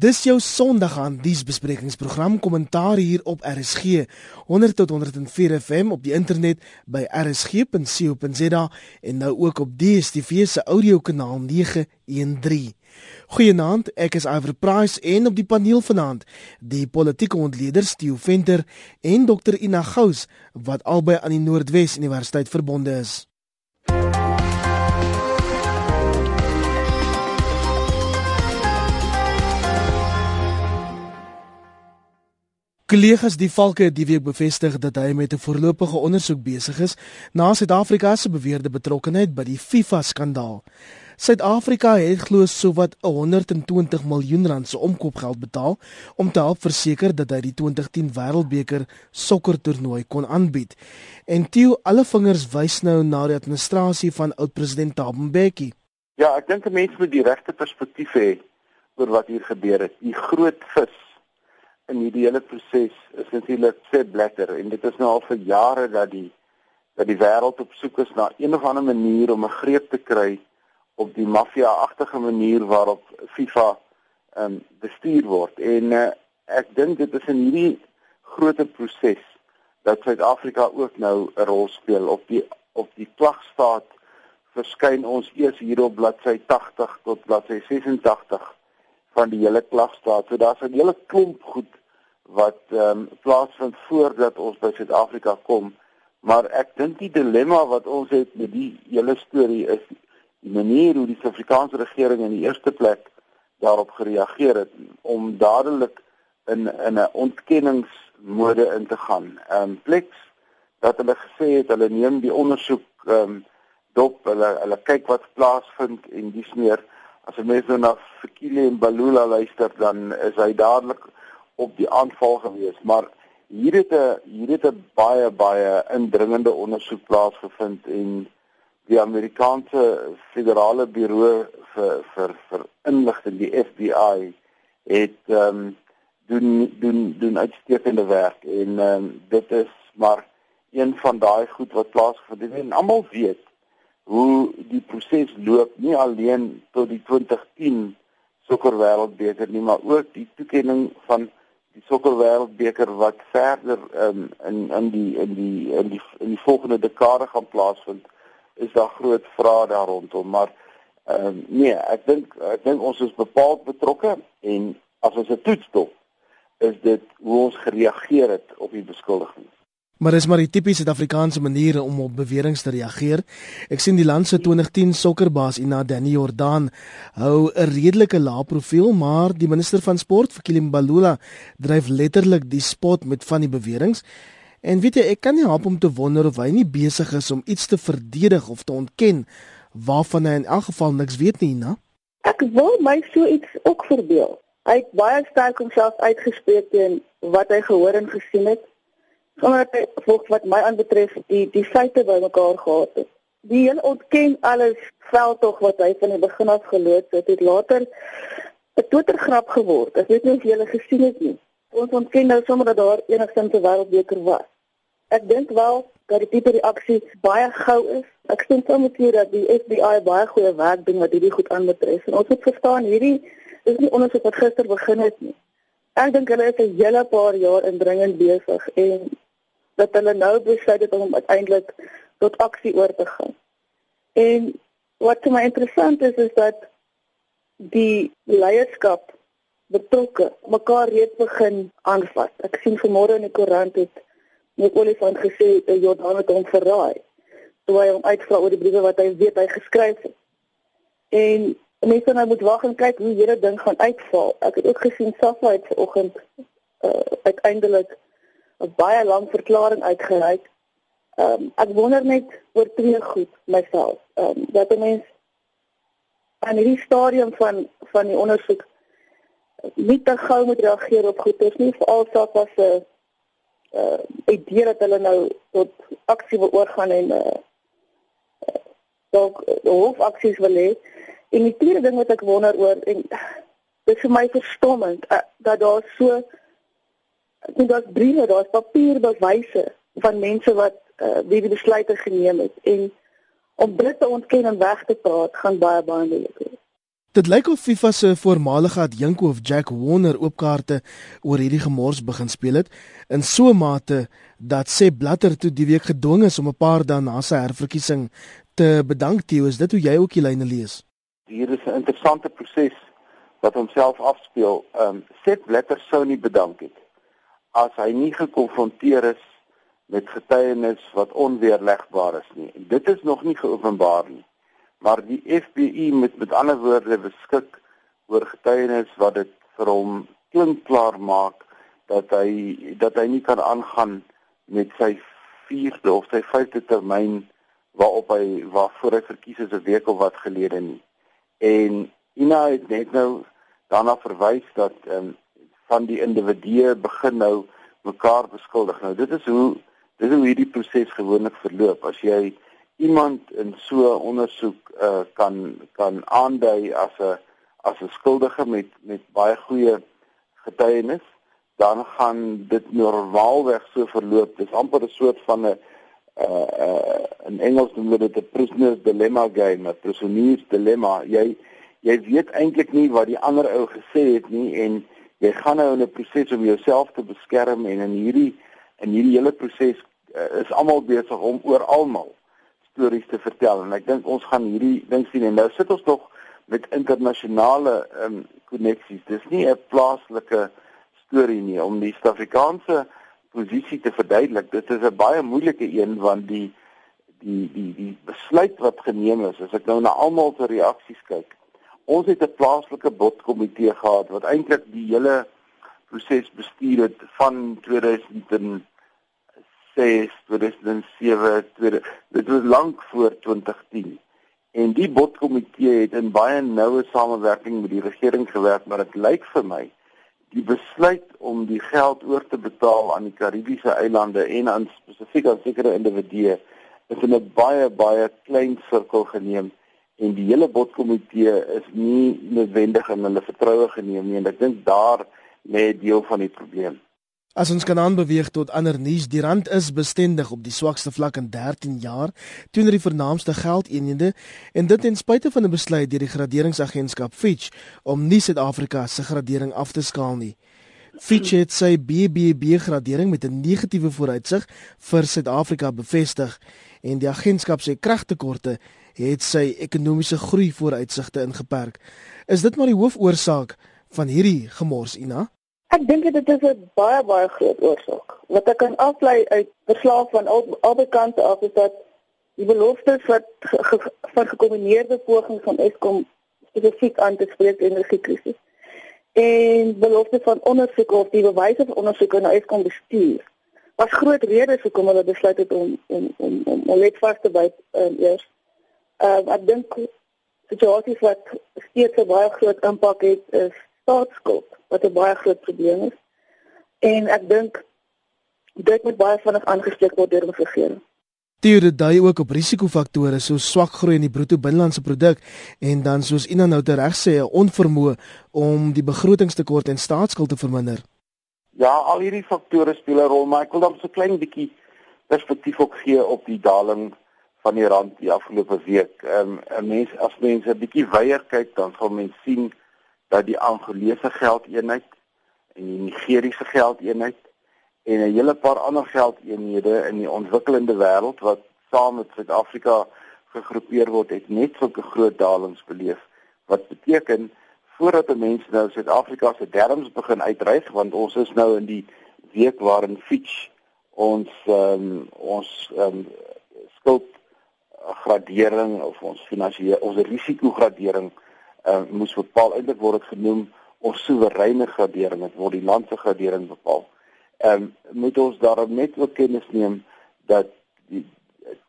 Dis jou Sondag aan diensbesprekingsprogram kommentaar hier op RSG 100 tot 104 FM op die internet by rsg.co.za en nou ook op DStv se audiokanaal 913. Goeienaand, ek is Iver Price en op die paneel vanaand die politieke ontleder Stew Venter en Dr Ina Gous wat albei aan die Noordwes Universiteit verbonde is. Kollegas die Valke het die week bevestig dat hy met 'n voorlopige ondersoek besig is na Suid-Afrika se beweerde betrokkeheid by die FIFA-skandaal. Suid-Afrika het glo sowat 120 miljoen rand se omkoopgeld betaal om te help verseker dat hy die 2010 Wêreldbeker sokkertoernooi kon aanbied. En toe alle vingers wys nou na die administrasie van oud-president Thabo Mbeki. Ja, ek dink 'n mens moet die regte perspektief hê oor wat hier gebeur het. Die groot vis in hierdie hele proses is natuurlik Sepp Blatter en dit is nou al vir jare dat die dat die wêreld op soek is na een of ander manier om 'n greep te kry op die maffia-agtige manier waarop FIFA um, bestuur word. En uh, ek dink dit is in hierdie groot proses dat Suid-Afrika ook nou 'n rol speel op die op die klagstaat verskyn ons eers hier op bladsy 80 tot bladsy 86 van die hele klagstaat. So daar's 'n hele klomp goed wat ehm um, plaasvind voordat ons by Suid-Afrika kom. Maar ek dink die dilemma wat ons het met die hele storie is die manier hoe die Suid-Afrikaanse regering in die eerste plek daarop gereageer het om dadelik in in 'n ontkenningsmode in te gaan. Ehm um, Plex dat hulle gesê het hulle neem die ondersoek ehm um, dop, hulle hulle kyk wat plaasvind en dis meer as jy mens nou na Fikile en Balula luister dan is hy dadelik op die aanval gewees, maar hier het 'n hier het 'n baie baie indringende ondersoek plaasgevind en die Amerikaanse federale buro vir vir vir inligting, die FBI, het ehm um, doen doen doen uitstekende werk en ehm um, dit is maar een van daai goed wat plaasgevind het. En almal weet hoe die proses loop nie alleen tot die 2010 sokker wêreldbeker nie maar ook die toekenning van die sokkerwêreldbeker wat verder um, in in die in die in die in die volgende dekade gaan plaasvind is daar groot vrae daar rondom. Maar um, nee ek dink ek dink ons is bepaald betrokke en as ons 'n toets dop is dit hoe ons gereageer het op die beskuldigings Maar dis maar die tipiese Suid-Afrikaanse maniere om op beweringe te reageer. Ek sien die land se 2010 sokkerbaas Ina Danny Jordan hou 'n redelike lae profiel, maar die minister van sport, Fikile Mbalula, dryf letterlik die spot met van die beweringe. En weet jy, ek kan nie help om te wonder of hy nie besig is om iets te verdedig of te ontken waarvan hy in elk geval niks weet nie, Ina. Ek wil my so iets ook verbeel. Hy het baie sterk homself uitgespreek teen wat hy gehoor en gesien het omdat hy volgens wat my aanbetref die die feite bymekaar gehad het. Die hele ontken alles veldtog wat hy van die begin af geloods het, het later 'n Twittergrap geword. Ek weet nie of julle gesien het nie. Ons ontken nou sommer dat daar enigstens 'n wêreldbeker was. Ek dink wel dat die tipe reaksie baie gou is. Ek sien soms hier dat die FBI baie goeie werk doen wat hierdie goed aanbetref. En ons moet verstaan hierdie is nie ondersoek wat gister begin het nie. Ek dink hulle is 'n hele paar jaar indringend besig en dat hulle nou besluit het om uiteindelik tot aksie oor te gaan. En wat vir my interessant is is dat die leierskap betrokke mekaar reeds begin aanvat. Ek sien vanmôre in die koerant het net Olifant gesê dat Jordan het hom verraai. Toe hy hom uitvra oor die briewe wat hy weet hy geskryf het. En mense nou moet wag en kyk hoe hierdie ding gaan uitval. Ek het ook gesien Safa het vanoggend uh, uiteindelik 'n baie lang verklaring uitgereik. Ehm um, ek wonder net oor twee goed myself. Ehm um, dat 'n mens aan hierdie stadium van van die ondersoek nie te gou moet reageer op goed is nie, veral saak was 'n uh, uh idee dat hulle nou tot aksie wil oorgaan en uh dalk uh, hoofaksies wil hê. En die tweede ding wat ek wonder oor en dit is vir my verstommend uh, dat daar so en daar's briewe, daar's papierbewyse van mense wat uh, die besluite geneem het. En om dit te ontken en weg te praat gaan baie baie moeilik wees. Dit lyk of FIFA se voormalige adjunk of Jack Warner oopkaarte oor hierdie gemors begin speel het in so 'n mate dat sê Blatter toe die week gedwing is om 'n paar dae na sy herverkiesing te bedank Theo. Is dit hoe jy ook die lyne lees? Hier is 'n interessante proses wat homself afspeel. Ehm um, Seth Blatter sou nie bedank het as hy nie gekonfronteer is met getuienis wat onweerlegbaar is nie en dit is nog nie geopenbaar nie maar die FBI met met ander woorde beskik oor getuienis wat dit vir hom klinkklaar maak dat hy dat hy nie kan aangaan met sy vierde of sy vyfde termyn waarop hy waarvoor hy verkies is 'n week of wat gelede nie. En Ina het net nou daarna verwys dat ehm um, van die individue begin nou mekaar beskuldig. Nou dit is hoe dit is hoe hierdie proses gewoonlik verloop. As jy iemand in so 'n ondersoek uh, kan kan aandui as 'n as 'n skuldige met met baie goeie getuienis, dan gaan dit normaalweg so verloop. Dit is amper 'n soort van 'n uh, uh, in Engels noem dit 'n prisoner's dilemma game, 'n prisoniers dilemma. Jy jy weet eintlik nie wat die ander ou gesê het nie en jy gaan nou in 'n proses om jouself te beskerm en in hierdie in hierdie hele proses uh, is almal besig om oor almal stories te vertel en ek dink ons gaan hierdie ding sien en nou sit ons nog met internasionale ehm um, koneksies. Dis nie 'n plaaslike storie nie om die Suid-Afrikaanse posisie te verduidelik. Dit is 'n baie moeilike een want die die die die besluit wat geneem is, as ek nou na almal se reaksies kyk. Ons het 'n plaaslike bodkomitee gehad wat eintlik die hele proses bestuur het van 2000 2006, 2007, 2000, dit was lank voor 2010. En die bodkomitee het in baie noue samewerking met die regering gewerk, maar dit lyk vir my die besluit om die geld oor te betaal aan die Karibiese eilande en aan spesifiek aan sekere individue is in 'n baie baie klein sirkel geneem en die hele bodkomitee is nie noodwendig in hulle vertroue geneem nie en ek dink daar lê deel van die probleem. As ons kan aanbeweeg tot ander nuus, die rand is bestendig op die swakste vlak in 13 jaar teenoor die vernaamste geldeenhede en dit ten spyte van 'n besluit deur die graderingsagentskap Fitch om nie Suid-Afrika se gradering af te skaal nie. Fitch het sy BBB gradering met 'n negatiewe vooruitsig vir Suid-Afrika bevestig en die agentskap sê kragtekorte het sy ekonomiese groei vooruitsigte ingeperk. Is dit maar die hoofoorsaak van hierdie gemors, Ina? Ek dink dit is 'n baie baie groot oorsaak. Wat ek kan aflei uit verslae van al albei kante af is dat die beloftes wat ge, ge, van gekombineerde pogings van Eskom spesifiek aan te spreek die energiekrisis en beloftes van ondersoek of die bewyse van ondersoek na Eskom bestuur was groot redes hoekom hulle besluit het om om om om, om net vas te byt um, eers. Uh, ek dink situasies wat steeds 'n baie groot impak het is staatsskuld wat 'n baie groot probleem is. En ek dink dit moet baie vinnig aangespreek word deur die regering. Dit dui ook op risikofaktore soos swak groei in die bruto binnelandse produk en dan soos Ina nou tereg sê 'n onvermoë om die begrotingstekort en staatsskuld te verminder. Ja, al hierdie faktore speel 'n rol, maar ek wil dan so klein bietjie perspektief ook gee op die daling van die rand die afgelope week. Ehm um, mense as mense 'n bietjie weier kyk, dan sal mense sien dat die Angolese geldeenheid en die Nigeriese geldeenheid en 'n hele paar ander geldeenhede in die ontwikkelende wêreld wat saam met Suid-Afrika gegroepeer word, het net sulke groot dalings beleef. Wat beteken voordat 'n mens nou Suid-Afrika se derms begin uitreik, want ons is nou in die week waarin Fitch ons um, ons um, skuld gradering of ons finansiële ons risikogradering uh, moes bepaal eintlik word dit genoem ons soewereine gradering dit word die land se gradering bepaal. Ehm um, moet ons daarom net ook kennis neem dat die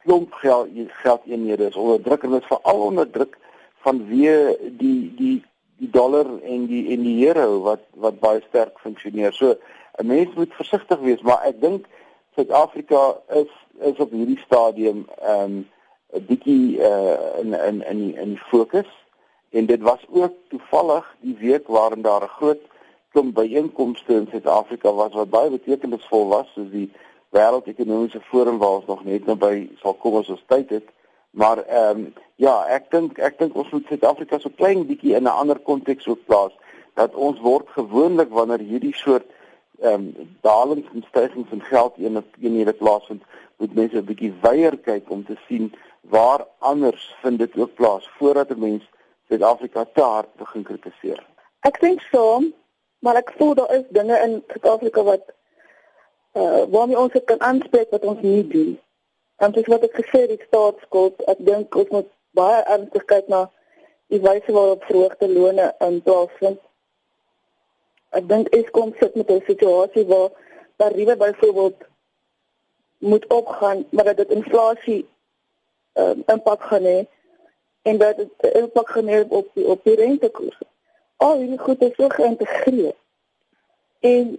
klomp geld geldeenhede is onder druk en dit veral onder druk van wie die die die dollar en die en die euro wat wat baie sterk funksioneer. So 'n mens moet versigtig wees, maar ek dink Suid-Afrika is is op hierdie stadium ehm um, 'n bietjie uh, in in in in fokus. En dit was ook toevallig die week waarin daar 'n groot klomp byeenkomste in Suid-Afrika was wat baie betekenisvol was soos die Wêreldekonomiese Forum waar ons nog net nou by sal kom as ons tyd het. Maar ehm um, ja, ek dink ek dink ons moet Suid-Afrika so klein bietjie in 'n ander konteks ook plaas dat ons word gewoonlik wanneer hierdie soort ehm um, dalings en stygings in geld een eenhede plaasvind, moet mense 'n bietjie weier kyk om te sien waar anders vind dit ook plaas voordat 'n mens Suid-Afrika te hard begin kritiseer. Ek dink so, maar ek voel daar is dinge in Suid-Afrika wat uh waarmee ons kan aanspreek wat ons nie doen. En dis wat ek gesê het, die staatsskuld, ek dink ons moet baie ernstig kyk na die wyse waarop verhoogde lone in plaasvind. Ek dink Eskom sit met 'n situasie waar tariewe byvoorbeeld moet opgaan, maar dat dit inflasie um, impak gaan hê en dat dit impak gaan hê op die op die rentekoers. Al hierdie goed is so geïntegreer. En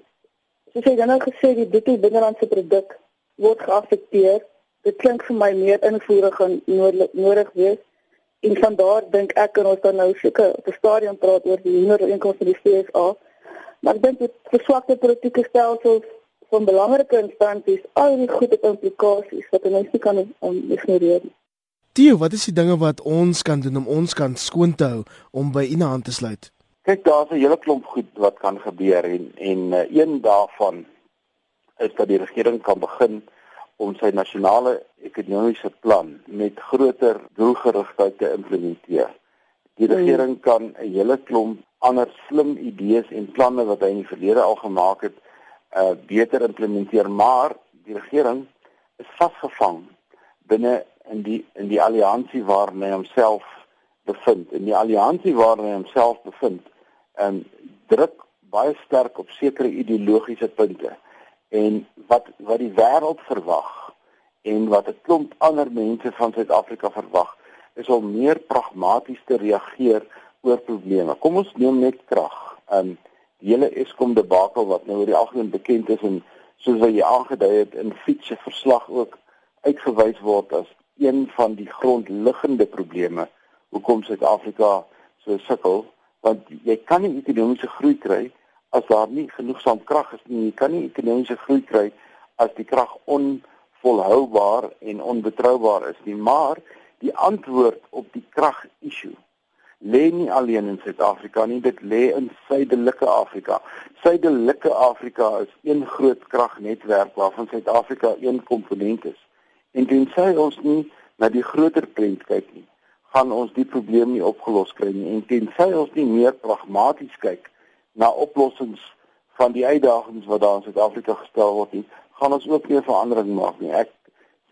soos jy dan nou gesê die bruto binnelandse produk word geaffekteer dit klink vir my meer invoering gaan nodig wees. En van daar dink ek kan ons dan nou seker op 'n stadium praat oor die hinder inkomste van die FSA. Maar ek dink dit verswakte politieke stelsels van belangrike instansies al die goeie implikasies wat mense nie kan um, ignoreer Tio, wat is die dinge wat ons kan doen om ons kan skoon te hou om by u aan te sluit? Kyk, daar's 'n hele klomp goed wat kan gebeur en en uh, een daarvan is dat die regering kan begin om sy nasionale ekonomiese plan met groter doelgerigtheid te implementeer. Die hmm. regering kan 'n hele klomp ander slim idees en planne wat hy in die verlede al gemaak het, uh beter implementeer, maar die regering is vasgevang binne in die in die alliansie waarin hy homself bevind. In die alliansie waarin hy homself bevind, um druk baie sterk op sekere ideologiese punte en wat wat die wêreld verwag en wat 'n klomp ander mense van Suid-Afrika verwag is om meer pragmaties te reageer oor probleme. Kom ons neem net krag. Um die hele Eskom debakel wat nou oor die algemeen bekend is en soos wat jy aangedui het in fietse verslag ook uitgewys word as een van die grondliggende probleme hoekom Suid-Afrika so sukkel want jy kan nie ekonomiese groei kry as daar nie genoegsaam krag is nie. Jy kan nie ekonomiese groei kry as die krag onvolhoubaar en onbetroubaar is nie. Maar die antwoord op die krag issue lê nie alleen in Suid-Afrika nie, dit lê in Suidelike Afrika. Suidelike Afrika is een groot kragnetwerk waarvan Suid-Afrika een komponent is. En tensy ons nie na die groter prent kyk nie, gaan ons die probleem nie opgelos kry nie. En tensy ons nie meer pragmaties kyk na oplossings van die uitdagings wat daar in Suid-Afrika gestel word nie, gaan ons ook nie verandering maak nie. Ek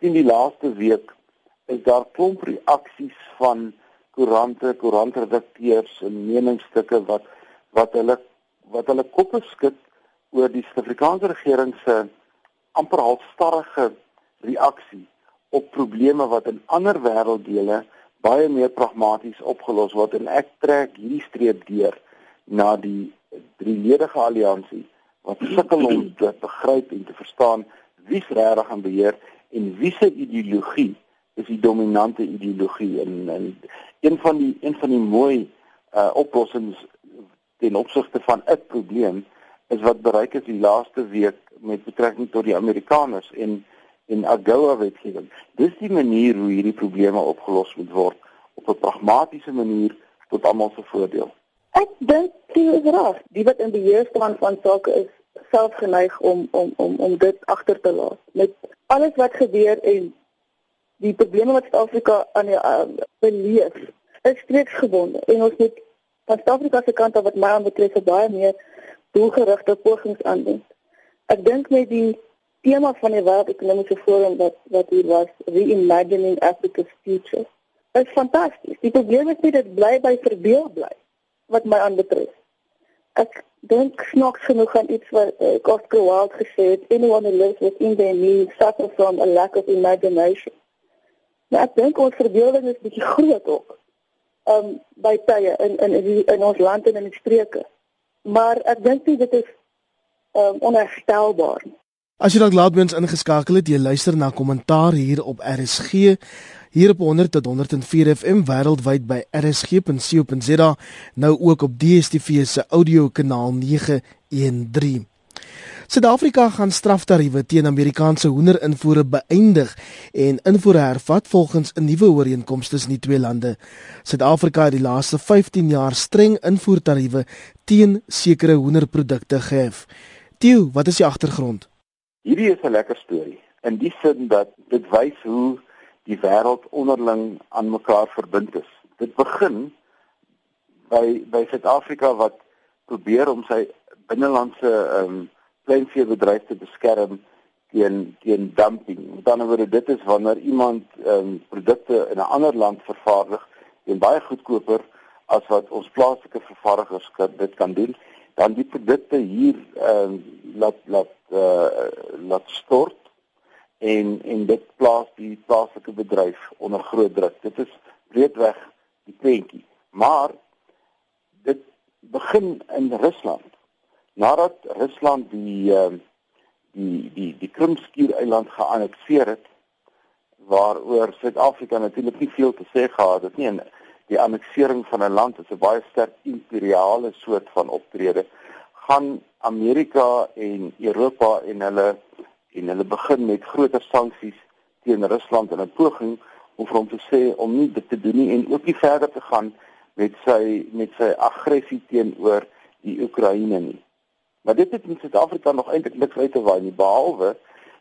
sien die laaste week is daar klomp reaksies van koerante, koerantredakteurs en meningsstukke wat wat hulle wat hulle koppe skud oor die Suid-Afrikaanse regering se amper halfstarrige reaksie op probleme wat in ander wêrelddele baie meer pragmaties opgelos word en ek trek hierdie streep deur na die drieledige alliansie wat sukkel om te begryp en te verstaan wie's regtig aan beheer en wie se ideologie is die dominante ideologie. En, en een van die een van die mooi uh, oplossings ten opsigte van 'n probleem is wat bereik is die laaste week met betrekking tot die Amerikaners. En en AGOA wetgewing. Dis die manier hoe hierdie probleme opgelos moet word op 'n pragmatiese manier tot almal se voordeel. Ek dink jy is reg. Die wat in beheer staan van sake is self geneig om om om om dit agter te laat. Met alles wat gebeur en die probleme wat Suid-Afrika aan die uh, beleef, is streeksgebonde en ons moet van Suid-Afrika se kant af wat my betref baie meer doelgerigte pogings aanwend. Ek dink met die tema van die wêreldekonomiese forum wat wat hier was, reimagining Africa's future. Dit is fantasties. Die probleem is nie dit bly by verbeel bly wat my aanbetref. Ek dink snaaks genoeg aan iets wat uh, Oscar Wilde gesê het, anyone who lives within their means suffers from a lack of imagination. Nou ek dink ons verbeelding is bietjie groot ook. Um by tye in in in, in ons land en in die streke. Maar ek dink nie dit is um onherstelbaar nie. As jy dalk laat by ons ingeskakel het, jy luister na kommentaar hier op RSG hier op 100 tot 104 FM wêreldwyd by rsg.co.za nou ook op DStv se audio kanaal 913. Suid-Afrika gaan straftariewe teen Amerikaanse hoenderinvoere beëindig en invoere hervat volgens 'n nuwe ooreenkoms tussen die twee lande. Suid-Afrika het die laaste 15 jaar streng invoertariewe teen sekere hoenderprodukte gehef. Tieu, wat is die agtergrond? Hierdie is 'n lekker storie in die sin dat dit wys hoe die wêreld onderling aan mekaar verbind is. Dit begin by by Suid-Afrika wat probeer om sy binnelandse ehm um, kleinveebedryf te beskerm teen teen dumping. Met ander woorde, dit is wanneer iemand ehm um, produkte in 'n ander land vervaardig teen baie goedkoper as wat ons plaaslike vervaardigers dit kan doen, dan die produkte hier ehm um, laat laat uh, laat stort en en dit plaas die plaaslike bedryf onder groot druk. Dit is breedweg die prentjie. Maar dit begin in Rusland nadat Rusland die uh, die die die Krimskiereiland geannekteer het waaroor Suid-Afrika natuurlik nie veel te sê gehad het nie en die anneksering van 'n land is 'n baie sterk imperiale soort van optrede gaan Amerika en Europa en hulle en hulle begin met groter sanksies teen Rusland in 'n poging om vir hom te sê om nie dit te doen nie en ook nie verder te gaan met sy met sy aggressie teenoor die Oekraïne nie. Maar dit het in Suid-Afrika nog eintlik niks uit te waai nie behalwe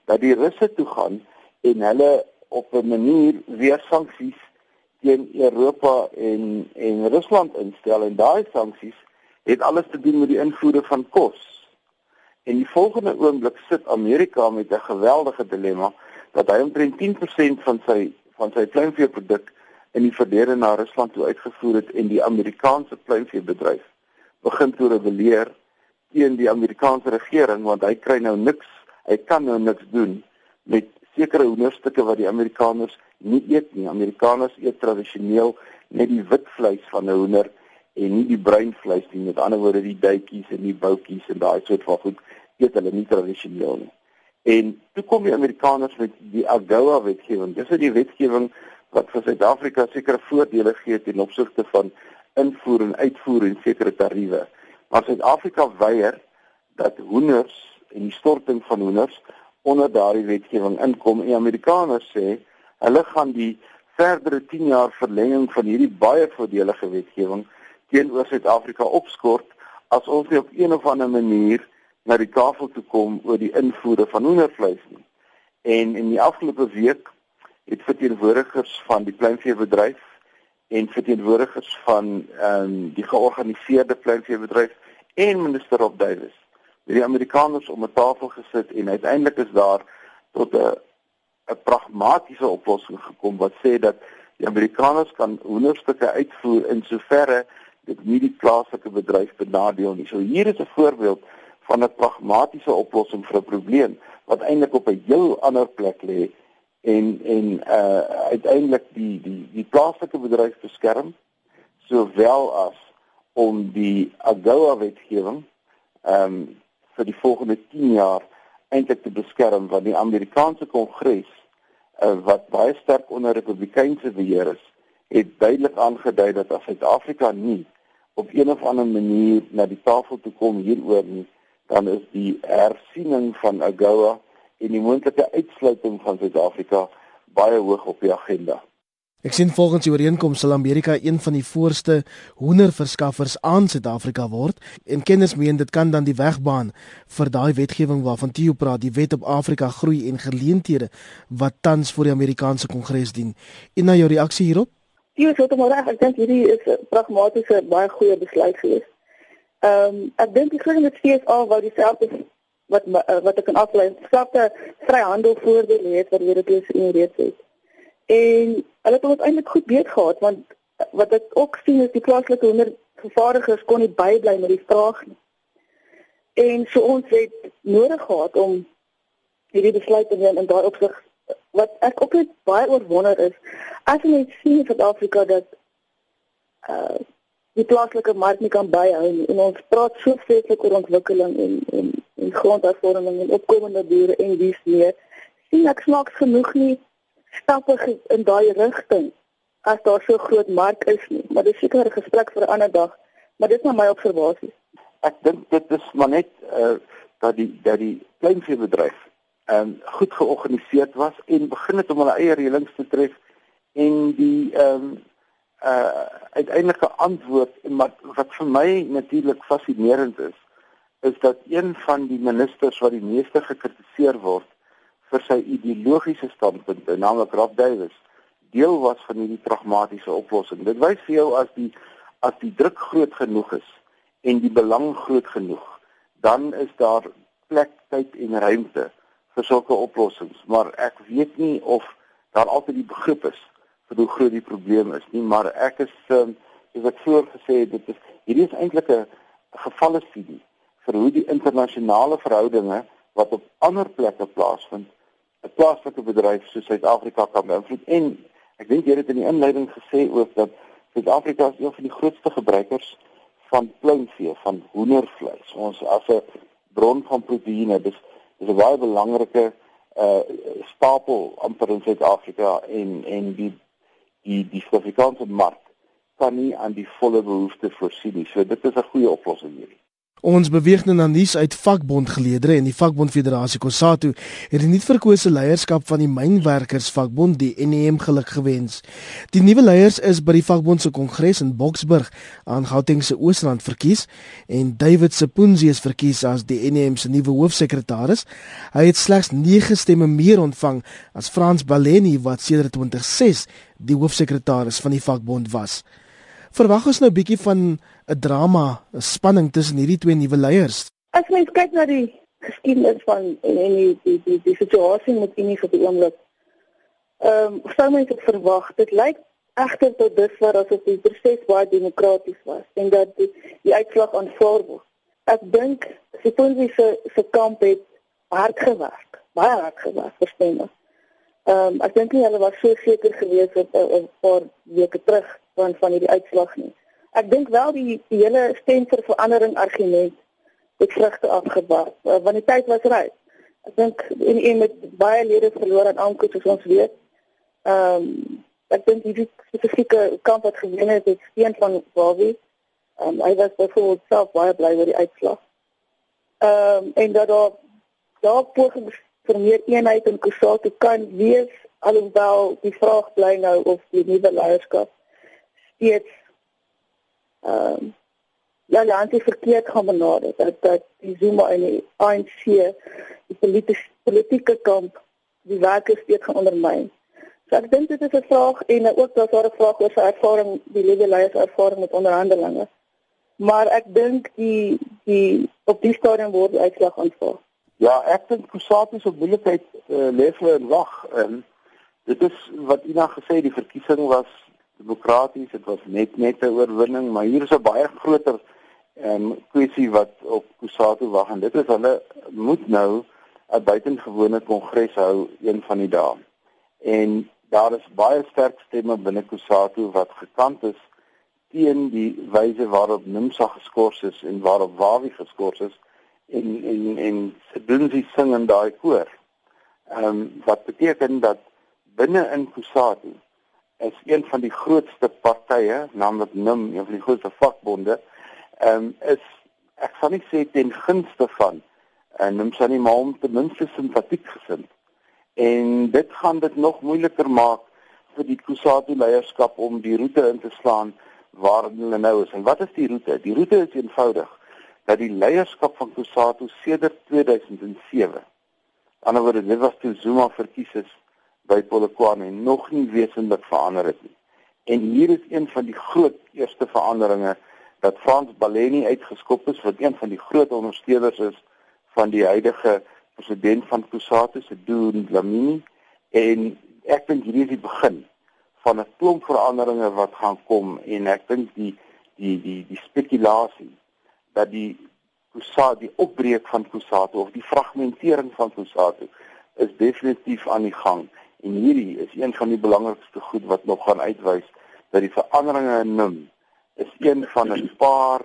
dat die Russe toe gaan en hulle op 'n manier weer sanksies teen Europa en en Rusland instel en daai sanksies het alles te doen met die invoere van kos. En die volgende oomblik sit Amerika met 'n geweldige dilemma dat hy omtrent 10% van sy van sy pluimveeproduk in die verlede na Rusland toe uitgevoer het en die Amerikaanse pluimveebedryf begin toe rebelleer teen die Amerikaanse regering want hy kry nou niks, hy kan nou niks doen met sekere hoenderstukke wat die Amerikaners nie eet nie. Amerikaners eet tradisioneel net die wit vleis van 'n hoender en nie die bruin vleis nie. Met ander woorde die duitjies en die boutjies en daai soort van goed eet hulle nie tradisioneel nie. En toe kom die Amerikaners met die AGOA wetgewing. Dis 'n wetgewing wat vir Suid-Afrika sekere voordele gee ten opsigte van invoer en uitvoer en sekere tariewe. Maar Suid-Afrika weier dat hoenders en die storting van hoenders onder daardie wetgewing inkom. En Amerikaners sê hulle gaan die verdere 10 jaar verlenging van hierdie baie voordelige wetgewing teenoor Suid-Afrika opskort as ons nie op een of ander manier na die tafel toe kom oor die invoere van hoendervleis nie. En in die afgelope week het verteenwoordigers van die kleinveebedryf en verteenwoordigers van ehm um, die georganiseerde kleinveebedryf en minister Rob Davis met die Amerikaners om 'n tafel gesit en uiteindelik is daar tot 'n 'n pragmatiese oplossing gekom wat sê dat die Amerikaners kan hoenderstukke uitvoer in soverre dit nie die plaaslike bedryf benadeel nie. So hier is 'n voorbeeld van 'n pragmatiese oplossing vir 'n probleem wat eintlik op 'n heel ander plek lê en en uh uiteindelik die die die plaaslike bedryf beskerm sowel as om die AGOA wetgewing ehm um, vir die volgende 10 jaar eintlik te beskerm want die Amerikaanse Kongres uh, wat baie sterk onder Republikeinse beheer is het duidelik aangedui dat as Suid-Afrika nie op een of ander manier na die tafel toe kom hieroor nie dan is die hersiening van AGOA en die moontlike uitsluiting van Suid-Afrika baie hoog op die agenda. Ek sien volgens die ooreenkoms sal Amerika een van die voorste hoenderverskaffers aan Suid-Afrika word en kenners meen dit kan dan die weg baan vir daai wetgewing waarvan Tio praat, die wet op Afrika groei en geleenthede wat tans voor die Amerikaanse Kongres dien. En na jou reaksie hierop? Sê dit maar reg, ek dink hierdie is 'n pragmatiese baie goeie besluit gewees. Ehm um, ek dink die groot fees al wat dieselfde wat uh, wat ek kan aflei. Skapte vryhandel voordele het wat weer dit in reeds het. En hulle het ons eintlik goed beet gehad want wat ek ook sien is die plaaslike hoendervervaardigers kon nie bybly met die vraag nie. En so ons het nodig gehad om hierdie besluit te neem en daarop sig wat ek ook net baie oorwonder is as jy sien in Suid-Afrika dat uh die plaaslike mark nie kan byhou nie en ons praat so vreeslik oor ontwikkeling en en en grondhervorming en opkomende boere en dies meer sien ek snaaks genoeg nie stappe in daai rigting as daar so groot mark is nie. Maar dis seker 'n gesprek vir 'n ander dag maar dit is my observasie. Ek dink dit is maar net uh, dat die dat die kleinveebedryf ehm um, goed georganiseerd was en begin het om hulle eie reëlings te tref en die ehm um, uh uiteindelike antwoord maar wat vir my natuurlik fascinerend is is dat een van die ministers wat die meeste gekritiseer word vir sy ideologiese standpunte, naamlik Rob Davis, deel was van hierdie pragmatiese oplossing. Dit wys vir jou as die as die druk groot genoeg is en die belang groot genoeg, dan is daar plek, tyd en ruimte vir sulke oplossings, maar ek weet nie of daar altyd die begrip is vir hoe groot die probleem is nie, maar ek is um, soos ek vroeër gesê het, dit is hierdie is eintlik 'n gevalle studie vir hoe die internasionale verhoudinge wat op ander plekke plaasvind 'n plaaslike bedryf soos Suid-Afrika kan beïnvloed en ek dink jy het in die inleiding gesê ook dat Suid-Afrika is een van die grootste gebruikers van pluimvee, van hoendervleis. Ons as 'n bron van proteïene, dis dis 'n baie belangrike uh stapel amper in Suid-Afrika en en die die die Suid-Afrikaanse mark kan nie aan die volle behoeftes voorsien nie. So dit is 'n goeie oplossing hierdie. Ons beweeg nou na nuus uit vakbondgeleedere en die vakbond Federasie Kosatu het die nuutverkose leierskap van die mynwerkers vakbond die NEM geluk gewens. Die nuwe leiers is by die vakbond se kongres in Boksburg aan Gauteng se Oosrand verkies en David Sepunzi is verkies as die NEM se nuwe hoofsekretaris. Hy het slegs 9 stemme meer ontvang as Frans Baleni wat sedert 2006 die hoofsekretaris van die vakbond was. Verwag ons nou 'n bietjie van 'n drama, 'n spanning tussen hierdie twee nuwe leiers. As mens kyk na die geskiedenis van en, en die die die, die situasie met Unie vir die oomblik. Ehm, um, sou mens dit verwag? Dit lyk egter tot dusver asof die proses baie demokraties was en dat die, die uitslag aanvaar word. Ek dink Siponzi se se kamp het hard gewerk, baie hard gewerk, verstaan jy? Ehm um, ek dink nie hulle was so seker gewees het 'n paar weke terug van van hierdie uitslag nie. Ek dink wel die, die hele stem vir verandering argument het vrugte afgewerp uh, want die tyd was reg. Ek dink en en met baie lede verloor aan aankoop soos ons weet. Ehm um, ek dink die spesifieke kamp wat gewen het, het steen van Wawie. Ehm um, hy was byvoorbeeld self baie bly oor die uitslag. Ehm um, en dat daar daar pogings vir meer eenheid in Kusatu kan wees alhoewel die vraag bly nou of die nuwe leierskap steeds ehm um, ja, ja, anti verkeerd gaan benader dat dat die Zuma en die ANC die politieke politieke kamp die werkers steeds gaan ondermyn. So ek dink dit is 'n vraag en ook dat daar 'n vraag oor sy ervaring, die nuwe leiers ervaring met onderhandelinge. Maar ek dink die die op die stadium word die uitslag aanvaar. Ja, ek dink Kusatu se moeilikheid uh, lê vir 'n wag. Um, dit is wat Ina gesê die verkiesing was demokraties, dit was net net 'n oorwinning, maar hier is 'n baie groter ehm um, kwessie wat op Kusatu wag en dit is hulle moet nou 'n buitengewone kongres hou een van die dae. En daar is baie sterk stemme binne Kusatu wat gekant is teen die wyse waarop Nimsa geskort is en waarop Wawi geskort is en en en doen sie sing in daai koor. Ehm um, wat beteken dat binne in Kusatu is een van die grootste partye, naamlik NUM, een van die grootste vakbonde, ehm um, is ek gaan nie sê ten gunste van en NUM sal nie maar om ten minste simpatiek gesind. En dit gaan dit nog moeiliker maak vir die Kusatu leierskap om die roete in te slaan waar hulle nou is. En wat is die roete? Die roete is eenvoudig dat die leierskap van Kusatu sedert 2007 anderswoorde dit was toe Zuma verkies is by Polokwane nog nie wesentlik verander het nie. En hier is een van die groot eerste veranderinge dat Frans Baleni uitgeskop is wat een van die groot ondersteuners is van die huidige president van Kusatu se doen Lamini en ek dink hierdie is die begin van 'n klomp veranderinge wat gaan kom en ek dink die die die die spekulasie dat die Kusatu die opbreek van Kusatu of die fragmentering van Kusatu is definitief aan die gang En hierdie is een van die belangrikste goed wat nog gaan uitwys dat die veranderinge in NIM is een van 'n paar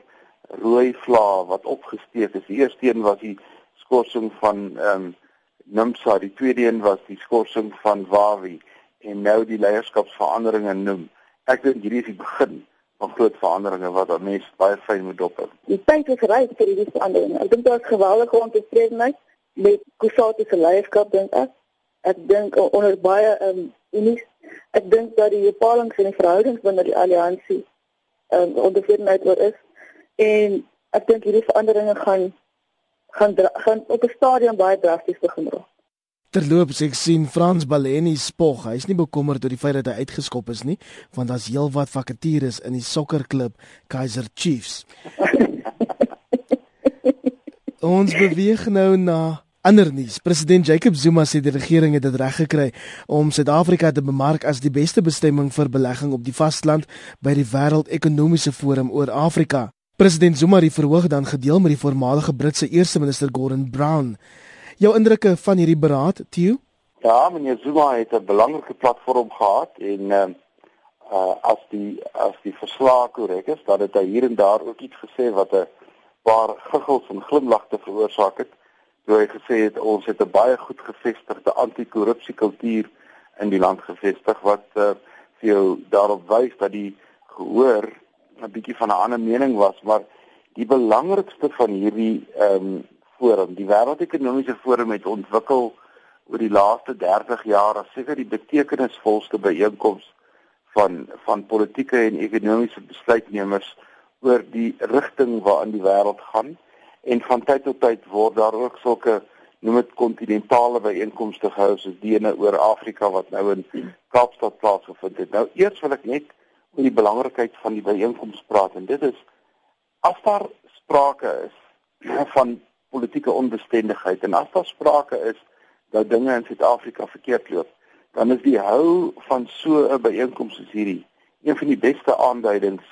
rooi vlae wat opgesteek is. Die eerste een was die skorsing van ehm um, NIMSA, die tweede een was die skorsing van Wawi en nou die leierskapsveranderinge in NIM. Ek dink hierdie is die begin van groot veranderinge wat dan mens baie fyn moet dop. Die tyd is reg vir hierdie veranderinge. Ek dink daar is geweldige ontevredenheid met Kusatu se leierskap dink ek. Ek dink onder baie um, unies. Ek dink dat die bepalings en die verhoudings binne die alliansie ehm um, ontevredenheid oor is en ek dink hierdie veranderinge gaan gaan gaan op 'n stadium baie drasties begin raak. Terloops ek sien Frans Baleni spog. Hy's nie bekommerd oor die feit dat hy uitgeskop is nie, want daar's heelwat vakatures in die sokkerklub Kaizer Chiefs. Ons beweeg nou na ander nuus. President Jacob Zuma sê die regering het dit reg gekry om Suid-Afrika te bemark as die beste bestemming vir belegging op die vasteland by die Wêreld Ekonomiese Forum oor Afrika. President Zuma het verhoog dan gedeel met die voormalige Britse eerste minister Gordon Brown. Jou indrukke van hierdie beraad, Theo? Ja, meneer Zuma het 'n belangrike platform gehad en uh, uh as die as die verslag korrek is, dat dit hier en daar ook iets gesê wat 'n paar giggels en glimlagte veroorsaak het. Toe hy gesê het ons het 'n baie goed gevestigde anti-korrupsiekultuur in die land gevestig wat uh vir jou daarop wys dat die gehoor 'n bietjie van 'n ander mening was, maar die belangrikste van hierdie ehm um, forum. Die wêreldekonomiese forum het ontwikkel oor die laaste 30 jaar as seker die betekenisvolste byeenkoms van van politieke en ekonomiese besluitnemers oor die rigting waarin die wêreld gaan en van tyd tot tyd word daar ook sulke noem dit kontinentale byeenkomste gehou soos die ene oor Afrika wat nou in Kaapstad plaasgevind het. Nou eers wil ek net oor die belangrikheid van die byeenkoms praat en dit is as daar sprake is van politieke onbestendigheid. En as daar sprake is dat dinge in Suid-Afrika verkeerd loop, dan is die hou van so 'n byeenkoms soos hierdie een van die beste aanduidings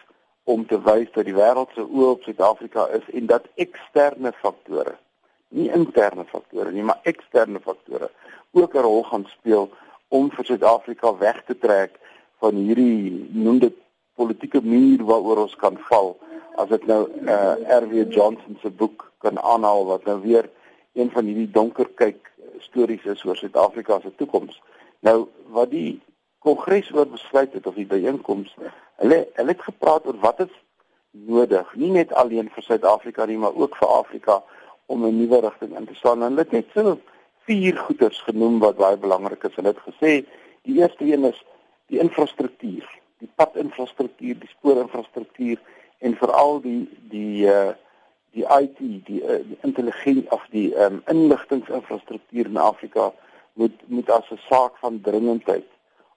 om te wys dat die wêreld se oë op Suid-Afrika is en dat eksterne faktore, nie interne faktore nie, maar eksterne faktore ook 'n rol gaan speel om vir Suid-Afrika weg te trek van hierdie noem dit politieke muur waaroor ons kan val as dit nou uh, eh, RW Johnson se boek kan aanhaal wat nou weer een van hierdie donker kyk stories is oor Suid-Afrika se toekoms. Nou wat die kongres oor besluit het of die byeenkoms, hulle hulle het gepraat oor wat is nodig, nie net alleen vir Suid-Afrika nie, maar ook vir Afrika om 'n nuwe rigting in te slaan. En hulle het net so vier goeders genoem wat baie belangrik is. Hulle het gesê die eerste een is die infrastruktuur, die padinfrastruktuur, die spoorinfrastruktuur en veral die die uh die IT, die, uh, die intelligensie of die um, inligtingsinfrastruktuur in Afrika moet moet as 'n saak van dringendheid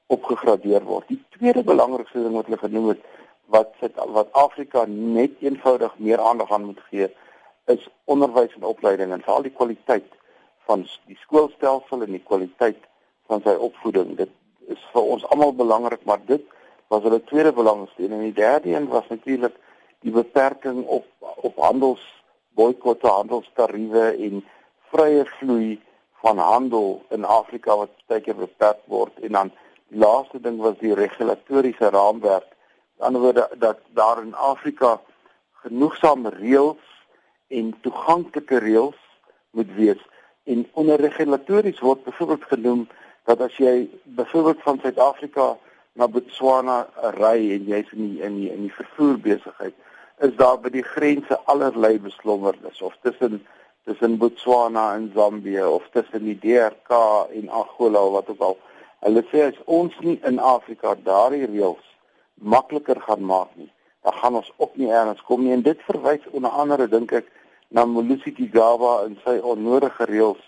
opgegradeer word. Die tweede belangrikste ding wat hulle genoem het wat wat Afrika net eenvoudig meer aandag aan moet gee is onderwys en opleiding en veral die kwaliteit van die skoolstelsel en die kwaliteit van sy opvoeding. Dit is vir ons almal belangrik, maar dit was hulle tweede belangrikste en die derde een was natuurlik die beperking op op handels boikotte, handelstariewe en vrye vloei van handel in Afrika wat baie keer beperk word en dan die laaste ding was die regulatoriese raamwerk. Aan die ander woorde dat daar in Afrika genoegsame reëls en toeganklike reëls moet wees en onder regulatories word byvoorbeeld genoem dat as jy byvoorbeeld van Suid-Afrika na Botswana ry en jy's in die, in die, in die vervoer besigheid is daar by die grense allerlei beslommernis of tussen tussen Botswana en Zambië of tussen die DRK en Angola of wat ook al. Hulle sê as ons nie in Afrika daardie reëls makliker gaan maak nie, dan gaan ons ook nie eers kom nie en dit verwys onder andere dink ek na Molusi Gigaba en sy onnodige reëls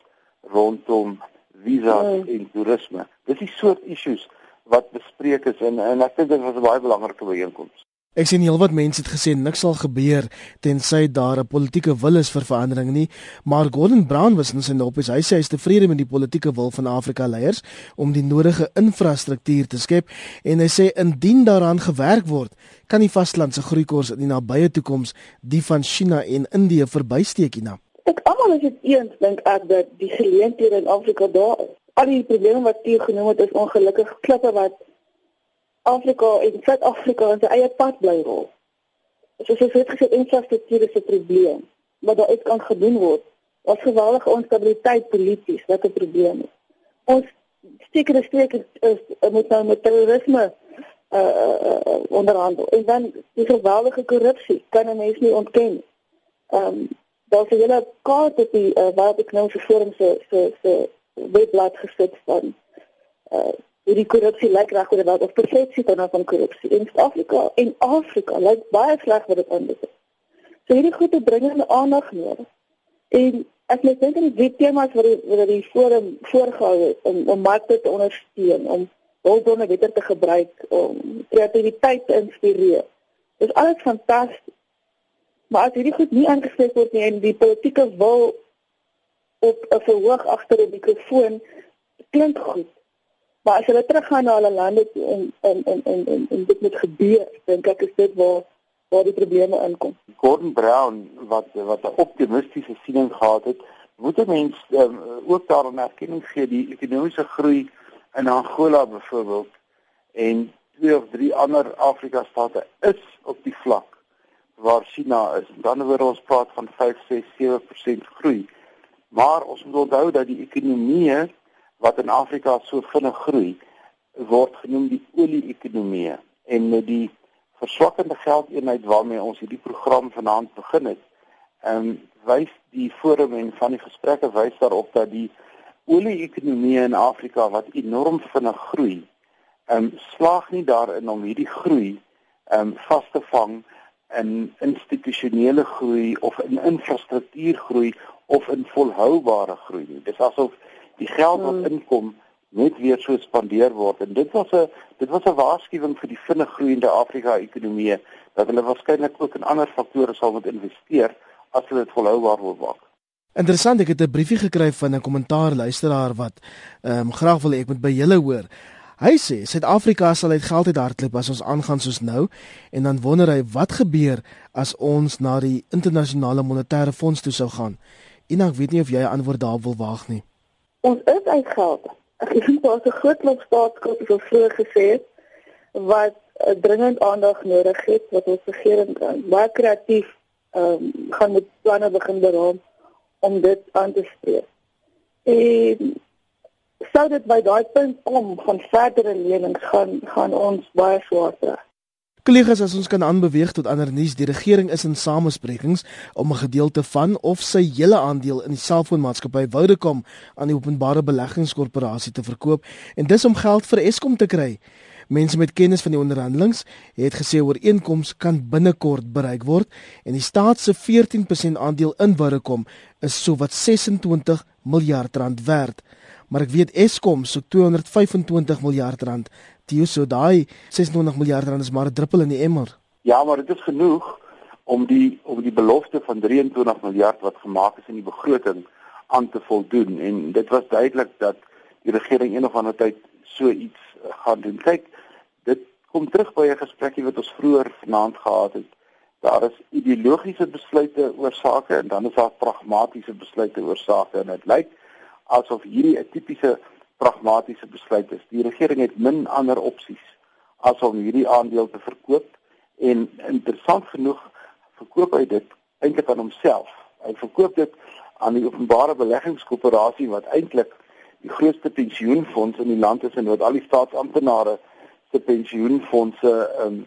rondom visas mm. en toerisme. Dis die soort issues wat bespreek is en en ek dink dit was 'n baie belangrike byeenkoms. Ek sien heelwat mense het gesê niks sal gebeur tensy daar 'n politieke wil is vir verandering nie, maar Gordon Brown was in sy nopies. Hy sê hy is tevrede met die politieke wil van Afrika leiers om die nodige infrastruktuur te skep en hy sê indien daaraan gewerk word, kan die vasteland se groeikoers in die nabye toekoms die van China en Indië verbysteek hierna. Ek almal is dit eens dink ek dat die geleenthede in Afrika daar al die probleme wat jy genoem het is ongelukkig klippe wat Afrika en Suid-Afrika in sy eie pad bly rol. Soos jy het gesê, infrastruktuur is 'n probleem, maar daar iets kan gedoen word. Ons geweldige onstabiliteit polities wat 'n probleem is. Ons sekere streke is, is moet nou met terrorisme uh, uh onderhandel. En dan die geweldige korrupsie kan 'n mens nie ontken. Ehm um, daar's 'n hele kaart op die uh, waar ek nou vir forum se se se webblad gesit van uh die korrupsie lyk reg oor die wêreld of persepsie van van korrupsie in Suid-Afrika en Afrika lyk baie sleg wat dit aanbetref. So hierdie goede bring in aandag nodig. En ek net dink aan die temas wat die wat die forum voorgehou het om om markte te ondersteun, om hulpbronne beter te gebruik, om kreatiwiteit te inspireer. Dit is alles fantasties. Maar as hierdie goed nie aangespreek word nie en die politieke wil op 'n verhoog agter 'n mikrofoon klink goed. Maar as hulle teruggaan na hulle lande toe en en en en en, en dit moet gebeur, dink ek is dit waar waar die probleme inkom. Gordon Brown wat wat 'n optimistiese siening gehad het, moet mense um, ook daarin erkenning gee die ekonomiese groei in Angola byvoorbeeld en twee of drie ander Afrika state is op die vlak waar China is. Dan word ons praat van 5, 6, 7% groei. Maar ons moet onthou dat die ekonomieë wat in Afrika so vinnig groei, word genoem die olie-ekonomieë en met die verswakkende geldeenheid waarmee ons hierdie program vanaand begin het, ehm um, wys die forum en van die gesprekke wys daarop dat die olie-ekonomieë in Afrika wat enorm vinnig groei, ehm um, slaag nie daarin om hierdie groei ehm um, vas te vang in institusionele groei of in infrastruktuurgroei of in volhoubare groei nie. Dis asof die geld wat hmm. inkom net weer so spandeer word en dit was 'n dit was 'n waarskuwing vir die vinnig groeiende Afrika ekonomie dat hulle waarskynlik ook in ander faktore sal moet investeer as hulle dit volhoubaar wil maak. Interessant, ek het 'n briefie gekry van 'n kommentaar luisteraar wat ehm um, graag wil ek moet by julle hoor. Hy sê Suid-Afrika sal uit geld uit hardloop as ons aangaan soos nou en dan wonder hy wat gebeur as ons na die internasionale monetaire fonds toe sou gaan. En ek weet nie of jy 'n antwoord daarop wil waag nie. Ons is uit geld. Ek dink daar is 'n groot klomp staatsskuld soos vroeër gesê het wat dringend aandag nodig het wat ons regering kan baie kreatief ehm um, gaan met planne begin beraam om dit aan te spreek. En sou dit by daai punt kom van verdere lenings gaan gaan ons baie swaar kry. Kollegas, as ons kan aanbeweeg tot ander nuus, die regering is in samesprekings om 'n gedeelte van of sy hele aandeel in die selfoonmaatskappy Vodacom aan die openbare beleggingskorporasie te verkoop en dis om geld vir Eskom te kry. Mense met kennis van die onderhandelings het gesê ooreenkoms kan binnekort bereik word en die staat se 14% aandeel in Vodacom is sowat 26 miljard rand werd maar ek weet Eskom so 225 miljard rand. Tio so daai 26 miljard rand is maar 'n druppel in die emmer. Ja, maar dit is genoeg om die om die belofte van 23 miljard wat gemaak is in die begroting aan te voldoen en dit was duidelik dat die regering een of ander tyd so iets eh, gaan doen. Kyk, dit kom terug by 'n gesprekkie wat ons vroeër vanaand gehad het. Daar is ideologiese besluite oor sake en dan is daar pragmatiese besluite oor sake en dit lyk asof hierdie 'n tipiese pragmatiese besluit is. Die regering het min ander opsies as om hierdie aandeel te verkoop en interessant genoeg verkoop hy dit eintlik aan homself. Hy verkoop dit aan die openbare beleggingskoöperasie wat eintlik die grootste pensioenfonds in die land is en wat al die staatsamptenare se pensioenfondse um,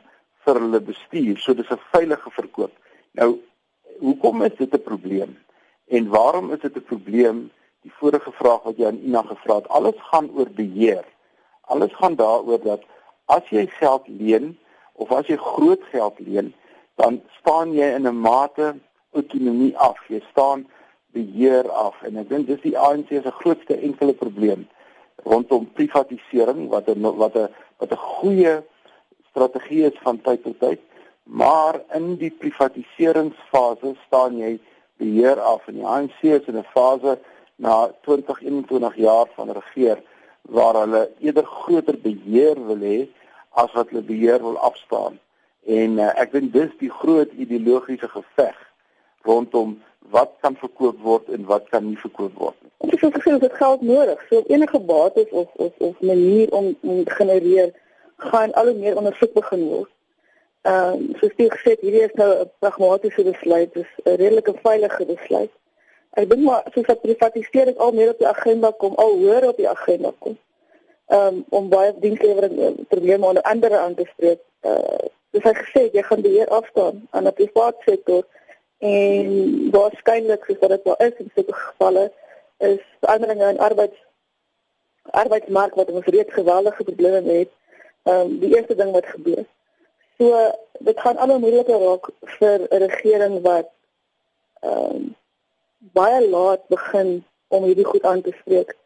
vir hulle bestuur. So dis 'n veilige verkoop. Nou, hoekom is dit 'n probleem? En waarom is dit 'n probleem die vorige vraag wat jy aan Ina gevra het, alles gaan oor beheer. Alles gaan daaroor dat as jy geld leen of as jy groot geld leen, dan staan jy in 'n mate autonomie af. Jy staan beheer af en ek dink dis die ANC se grootste enkele probleem rondom privatisering wat 'n wat 'n wat 'n goeie strategie is van tyd tot tyd, maar in die privatiseringsfase staan jy beheer af en die ANC is in 'n fase na 20 21 jaar van regeer waar hulle eerder groter beheer wil hê as wat hulle beheer wil afstaan. En uh, ek dink dis die groot ideologiese geveg rondom wat kan verkoop word en wat kan nie verkoop word nie. Ons het gesê dit geld nodig. So enige bates of of of manier om om te genereer gaan al hoe meer ondersoek begin word. Ehm um, soos jy gesê het, hierdie is nou 'n pragmatiese besluit, dis 'n redelike veilige besluit. Ek dink maar soos dat privatisering al meer op die agenda kom, al hoër op die agenda kom. um, om baie dienslewering uh, probleme onder andere aan te spreek. Uh dis hy gesê jy gaan beheer afstaan aan die private sektor en waarskynlik soos dit wel is in sulke gevalle is veranderinge in arbeids arbeidsmark wat ons reeds geweldige probleme het. Ehm um, die eerste ding wat gebeur. So dit gaan al hoe moeiliker raak vir 'n regering wat ehm um, baie laat begin om hierdie goed aan te spreek.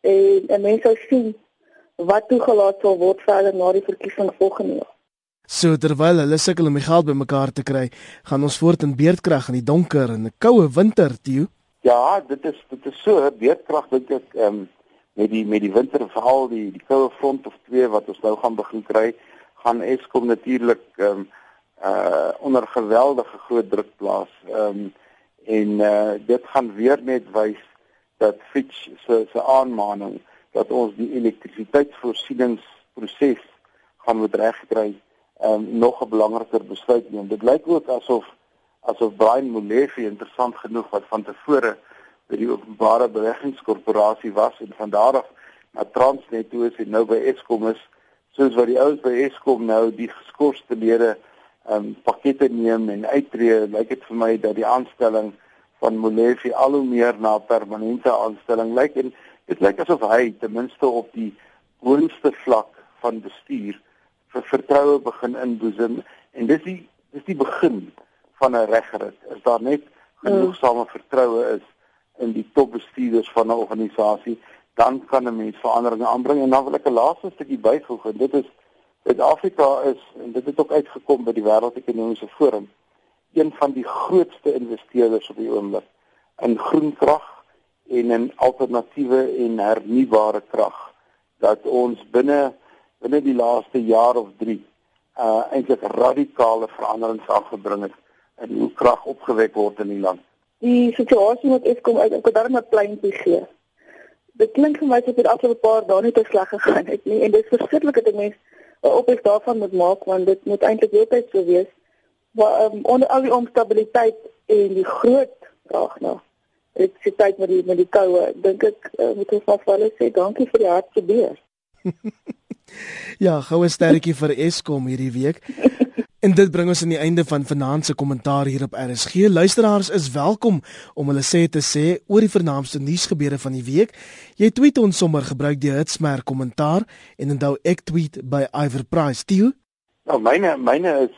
En, en mense sou sien wat toegelaat sal word verder na die verkiesing volgende jaar. So terwyl hulle sukkel om die geld bymekaar te kry, gaan ons voort in beerdkrag in die donker en 'n koue winter, Tio. Ja, dit is dit is so, beerdkrag dink ek ehm um, met die met die winterverhaal, die die koue front of twee wat ons nou gaan begin kry, gaan Eskom natuurlik ehm um, uh onder geweldige groot druk plaas. Ehm um, en uh dit gaan weer net wys dat Fitch se se aanmaning dat ons die elektrisiteitsvoorsieningsproses gaan moet regkry um, nog 'n belangriker besluit neem. Dit lyk ook asof asof Brian Molefe interessant genoeg wat van tevore by die openbare beleggingskorporasie was en van daar af na Transnet toe is en nou by Eskom is, soos wat die ouens by Eskom nou die geskorste lede um pakkette neem en uittreë, lyk dit vir my dat die aanstelling van Molefe al hoe meer na permanente aanstelling lyk en dit lyk asof hy ten minste op die boonste vlak van bestuur vir vertroue begin inboesem en dis die dis die begin van 'n regrit. As daar net genoegsame mm. vertroue is in die topbestuurders van 'n organisasie, dan kan 'n mens veranderinge aanbring en dan wil ek 'n laaste stukkie byvoeg en dit is Suid-Afrika is en dit het ook uitgekom by die Wêreldekonomiese Forum een van die grootste investeerders op die oomblik in groen krag en in alternatiewe en hernubare krag dat ons binne binne die laaste jaar of 3 uh eintlik radikale veranderings aangebring het in hoe krag opgewek word in die land. Die situasie met Eskom uit ek daarom 'n pleintjie gee. Dit klink vir my asof dit afgelope paar dae net te sleg gegaan het nie en dit is verskriklik dat mense 'n opbreek daarvan moet maak want dit moet eintlik heeltyd so wees. Maar um, onder al die onstabiliteit en die groot vraag na dit se tyd met die met die koue dink ek uh, moet ons maar vir hulle sê dankie vir die hartse beer. ja, goue sterretjie vir Eskom hierdie week. En dit bring ons aan die einde van vanaand se kommentaar hier op RSG. Luisteraars is welkom om hulle sê te sê oor die vernaamste nuusgebeure van die week. Jy tweet ons sommer gebruik die hitsmerk kommentaar en onthou ek tweet by Iver Price. Tio? Nou myne myne is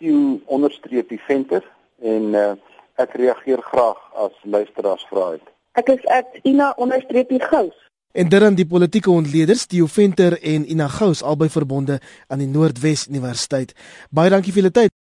@tio_defenter en uh, ek reageer graag as luisteraars vra het. Ek is @ina_gous. En dan die politieke ontleeders, Theo Venter en Ina Gous albei verbonde aan die Noordwes Universiteit. Baie dankie vir julle tyd.